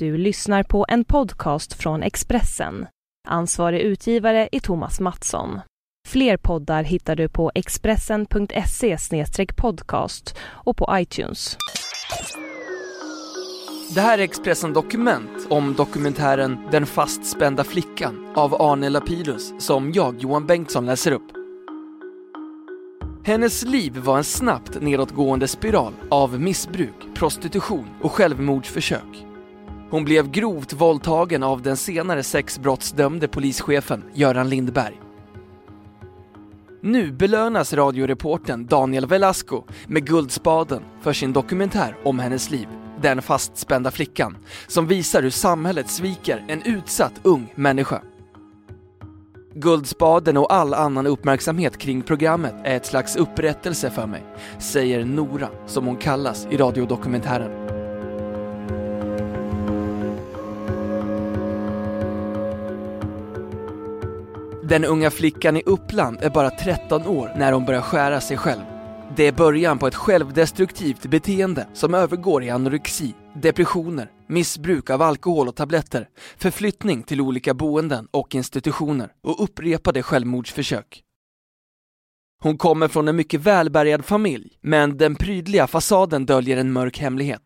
Du lyssnar på en podcast från Expressen. Ansvarig utgivare är Thomas Mattsson. Fler poddar hittar du på expressen.se podcast och på iTunes. Det här är Expressen Dokument om dokumentären Den fastspända flickan av Arne Lapidus som jag, Johan Bengtsson, läser upp. Hennes liv var en snabbt nedåtgående spiral av missbruk, prostitution och självmordsförsök. Hon blev grovt våldtagen av den senare sexbrottsdömde polischefen Göran Lindberg. Nu belönas radioreporten Daniel Velasco med Guldspaden för sin dokumentär om hennes liv, Den fastspända flickan, som visar hur samhället sviker en utsatt ung människa. Guldspaden och all annan uppmärksamhet kring programmet är ett slags upprättelse för mig, säger Nora, som hon kallas i radiodokumentären. Den unga flickan i Uppland är bara 13 år när hon börjar skära sig själv. Det är början på ett självdestruktivt beteende som övergår i anorexi, depressioner, missbruk av alkohol och tabletter, förflyttning till olika boenden och institutioner och upprepade självmordsförsök. Hon kommer från en mycket välbärgad familj, men den prydliga fasaden döljer en mörk hemlighet.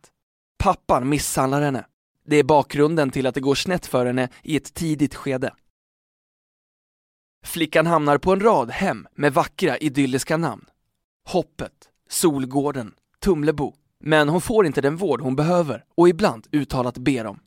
Pappan misshandlar henne. Det är bakgrunden till att det går snett för henne i ett tidigt skede. Flickan hamnar på en rad hem med vackra idylliska namn. Hoppet, Solgården, Tumlebo. Men hon får inte den vård hon behöver och ibland uttalat ber om.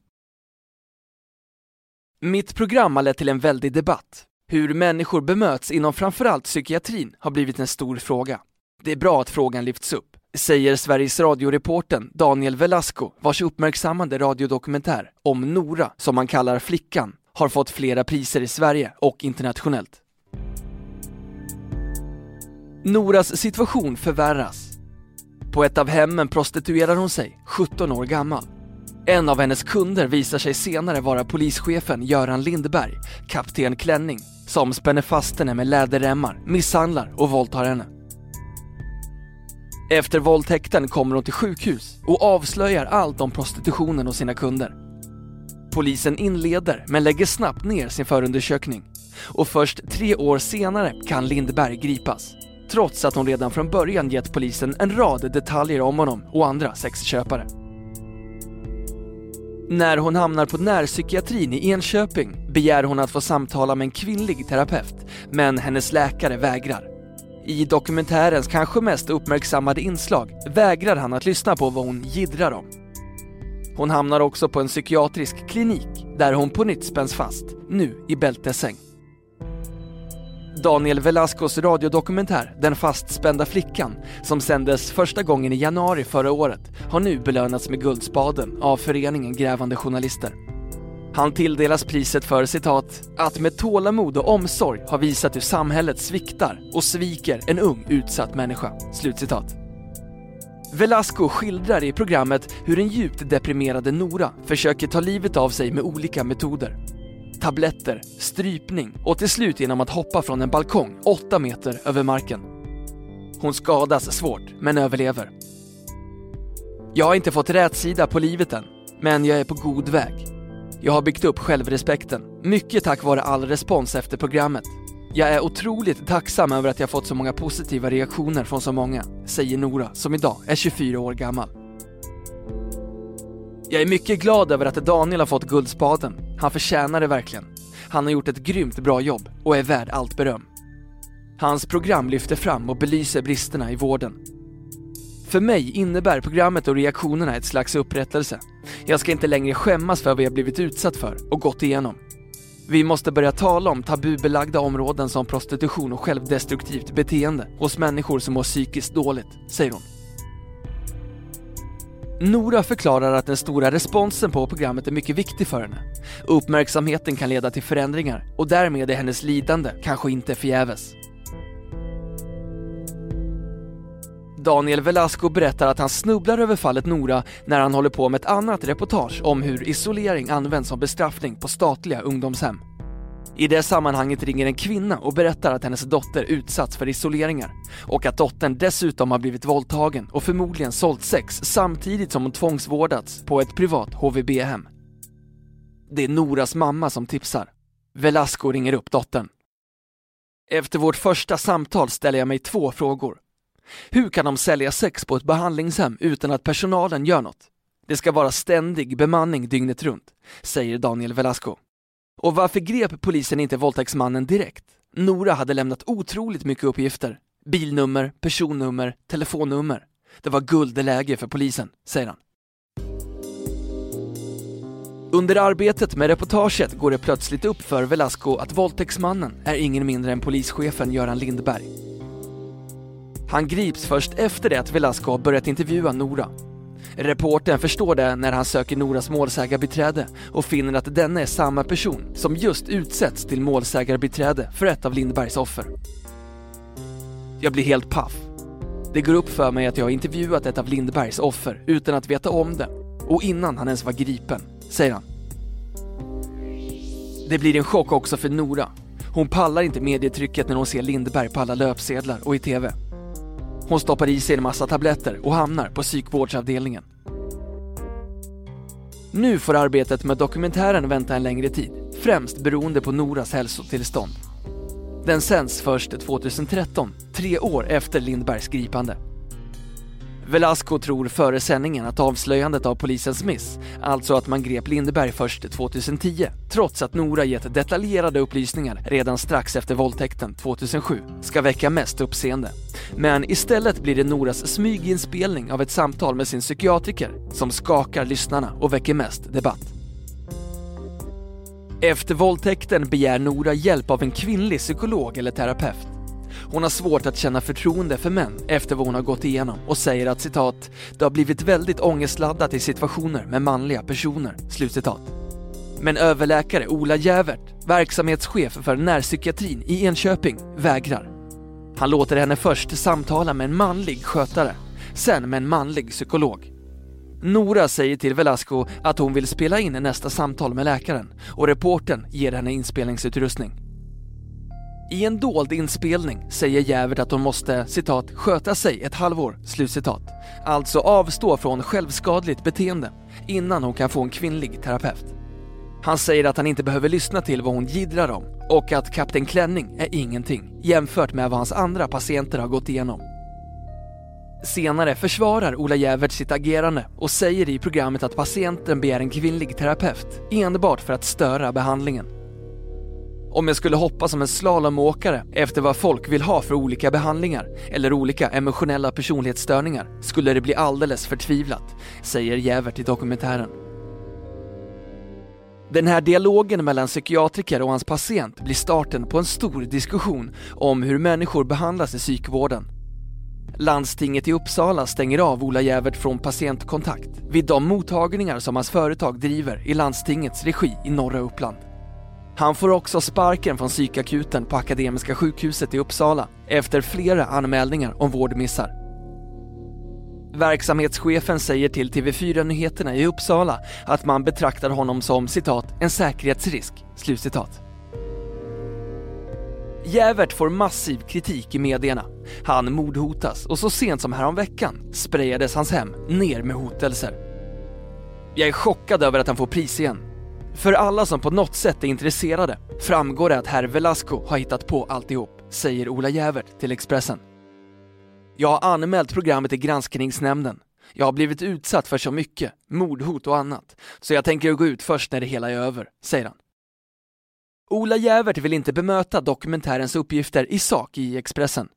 Mitt program har lett till en väldig debatt. Hur människor bemöts inom framförallt psykiatrin har blivit en stor fråga. Det är bra att frågan lyfts upp, säger Sveriges radioreporten Daniel Velasco, vars uppmärksammade radiodokumentär om Nora, som man kallar flickan, har fått flera priser i Sverige och internationellt. Noras situation förvärras. På ett av hemmen prostituerar hon sig, 17 år gammal. En av hennes kunder visar sig senare vara polischefen Göran Lindberg, kapten Klänning, som spänner fast henne med läderremmar, misshandlar och våldtar henne. Efter våldtäkten kommer hon till sjukhus och avslöjar allt om prostitutionen och sina kunder. Polisen inleder men lägger snabbt ner sin förundersökning. Och först tre år senare kan Lindberg gripas. Trots att hon redan från början gett polisen en rad detaljer om honom och andra sexköpare. När hon hamnar på närpsykiatrin i Enköping begär hon att få samtala med en kvinnlig terapeut, men hennes läkare vägrar. I dokumentärens kanske mest uppmärksammade inslag vägrar han att lyssna på vad hon gidrar om. Hon hamnar också på en psykiatrisk klinik där hon på nytt spänns fast, nu i bältesäng. Daniel Velascos radiodokumentär Den fastspända flickan, som sändes första gången i januari förra året, har nu belönats med Guldspaden av föreningen Grävande Journalister. Han tilldelas priset för citat, att med tålamod och omsorg har visat hur samhället sviktar och sviker en ung utsatt människa. Slutcitat. Velasco skildrar i programmet hur den djupt deprimerade Nora försöker ta livet av sig med olika metoder. Tabletter, strypning och till slut genom att hoppa från en balkong 8 meter över marken. Hon skadas svårt, men överlever. Jag har inte fått rätt sida på livet än, men jag är på god väg. Jag har byggt upp självrespekten, mycket tack vare all respons efter programmet jag är otroligt tacksam över att jag fått så många positiva reaktioner från så många, säger Nora som idag är 24 år gammal. Jag är mycket glad över att Daniel har fått Guldspaden. Han förtjänar det verkligen. Han har gjort ett grymt bra jobb och är värd allt beröm. Hans program lyfter fram och belyser bristerna i vården. För mig innebär programmet och reaktionerna ett slags upprättelse. Jag ska inte längre skämmas för vad jag blivit utsatt för och gått igenom. Vi måste börja tala om tabubelagda områden som prostitution och självdestruktivt beteende hos människor som mår psykiskt dåligt, säger hon. Nora förklarar att den stora responsen på programmet är mycket viktig för henne. Uppmärksamheten kan leda till förändringar och därmed är hennes lidande kanske inte förgäves. Daniel Velasco berättar att han snubblar över fallet Nora när han håller på med ett annat reportage om hur isolering används som bestraffning på statliga ungdomshem. I det sammanhanget ringer en kvinna och berättar att hennes dotter utsatts för isoleringar och att dottern dessutom har blivit våldtagen och förmodligen sålt sex samtidigt som hon tvångsvårdats på ett privat HVB-hem. Det är Noras mamma som tipsar. Velasco ringer upp dottern. Efter vårt första samtal ställer jag mig två frågor. Hur kan de sälja sex på ett behandlingshem utan att personalen gör något? Det ska vara ständig bemanning dygnet runt, säger Daniel Velasco. Och varför grep polisen inte våldtäktsmannen direkt? Nora hade lämnat otroligt mycket uppgifter. Bilnummer, personnummer, telefonnummer. Det var guldläge för polisen, säger han. Under arbetet med reportaget går det plötsligt upp för Velasco att våldtäktsmannen är ingen mindre än polischefen Göran Lindberg. Han grips först efter det att Velasco har börjat intervjua Nora. Reporten förstår det när han söker Noras målsägarbiträde och finner att denna är samma person som just utsätts till målsägarbiträde för ett av Lindbergs offer. Jag blir helt paff. Det går upp för mig att jag har intervjuat ett av Lindbergs offer utan att veta om det och innan han ens var gripen, säger han. Det blir en chock också för Nora. Hon pallar inte medietrycket när hon ser Lindberg på alla löpsedlar och i TV. Hon stoppar i sig en massa tabletter och hamnar på psykvårdsavdelningen. Nu får arbetet med dokumentären vänta en längre tid, främst beroende på Noras hälsotillstånd. Den sänds först 2013, tre år efter Lindbergs gripande. Velasco tror före sändningen att avslöjandet av polisens miss, alltså att man grep Lindeberg först 2010, trots att Nora gett detaljerade upplysningar redan strax efter våldtäkten 2007, ska väcka mest uppseende. Men istället blir det Noras smyginspelning av ett samtal med sin psykiatriker som skakar lyssnarna och väcker mest debatt. Efter våldtäkten begär Nora hjälp av en kvinnlig psykolog eller terapeut. Hon har svårt att känna förtroende för män efter vad hon har gått igenom och säger att citat, det har blivit väldigt ångestladdat i situationer med manliga personer. Slutcitat. Men överläkare Ola Jävert, verksamhetschef för närpsykiatrin i Enköping, vägrar. Han låter henne först samtala med en manlig skötare, sen med en manlig psykolog. Nora säger till Velasco att hon vill spela in nästa samtal med läkaren och reporten ger henne inspelningsutrustning. I en dold inspelning säger Jävert att hon måste citat, sköta sig ett halvår, slutcitat. Alltså avstå från självskadligt beteende innan hon kan få en kvinnlig terapeut. Han säger att han inte behöver lyssna till vad hon gidrar om och att Kapten Klänning är ingenting jämfört med vad hans andra patienter har gått igenom. Senare försvarar Ola Jävert sitt agerande och säger i programmet att patienten begär en kvinnlig terapeut enbart för att störa behandlingen. Om jag skulle hoppa som en slalomåkare efter vad folk vill ha för olika behandlingar eller olika emotionella personlighetsstörningar skulle det bli alldeles förtvivlat, säger Jävert i dokumentären. Den här dialogen mellan psykiatriker och hans patient blir starten på en stor diskussion om hur människor behandlas i psykvården. Landstinget i Uppsala stänger av Ola Jävert från patientkontakt vid de mottagningar som hans företag driver i landstingets regi i norra Uppland. Han får också sparken från psykakuten på Akademiska sjukhuset i Uppsala efter flera anmälningar om vårdmissar. Verksamhetschefen säger till TV4 Nyheterna i Uppsala att man betraktar honom som citat, en säkerhetsrisk, slutcitat. Jävert får massiv kritik i medierna. Han mordhotas och så sent som häromveckan sprayades hans hem ner med hotelser. Jag är chockad över att han får pris igen. För alla som på något sätt är intresserade framgår det att herr Velasco har hittat på alltihop, säger Ola Jävert till Expressen. Jag har anmält programmet till granskningsnämnden. Jag har blivit utsatt för så mycket, mordhot och annat, så jag tänker gå ut först när det hela är över, säger han. Ola Jävert vill inte bemöta dokumentärens uppgifter i sak i Expressen.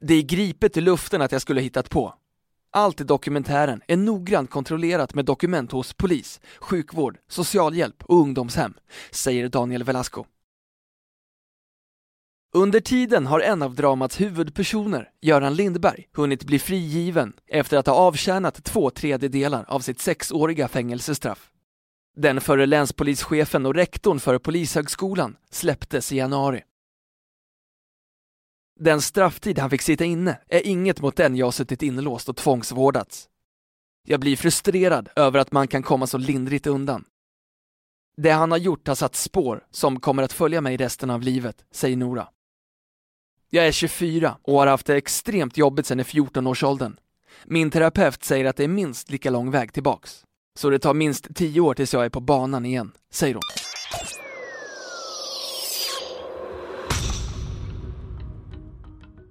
Det är gripet i luften att jag skulle hittat på. Allt i dokumentären är noggrant kontrollerat med dokument hos polis, sjukvård, socialhjälp och ungdomshem, säger Daniel Velasco. Under tiden har en av dramats huvudpersoner, Göran Lindberg, hunnit bli frigiven efter att ha avtjänat två tredjedelar av sitt sexåriga fängelsestraff. Den förre länspolischefen och rektorn för Polishögskolan släpptes i januari. Den strafftid han fick sitta inne är inget mot den jag suttit inlåst och tvångsvårdats. Jag blir frustrerad över att man kan komma så lindrigt undan. Det han har gjort har satt spår som kommer att följa mig resten av livet, säger Nora. Jag är 24 och har haft det extremt jobbigt sedan i 14-årsåldern. Min terapeut säger att det är minst lika lång väg tillbaks. Så det tar minst tio år tills jag är på banan igen, säger hon.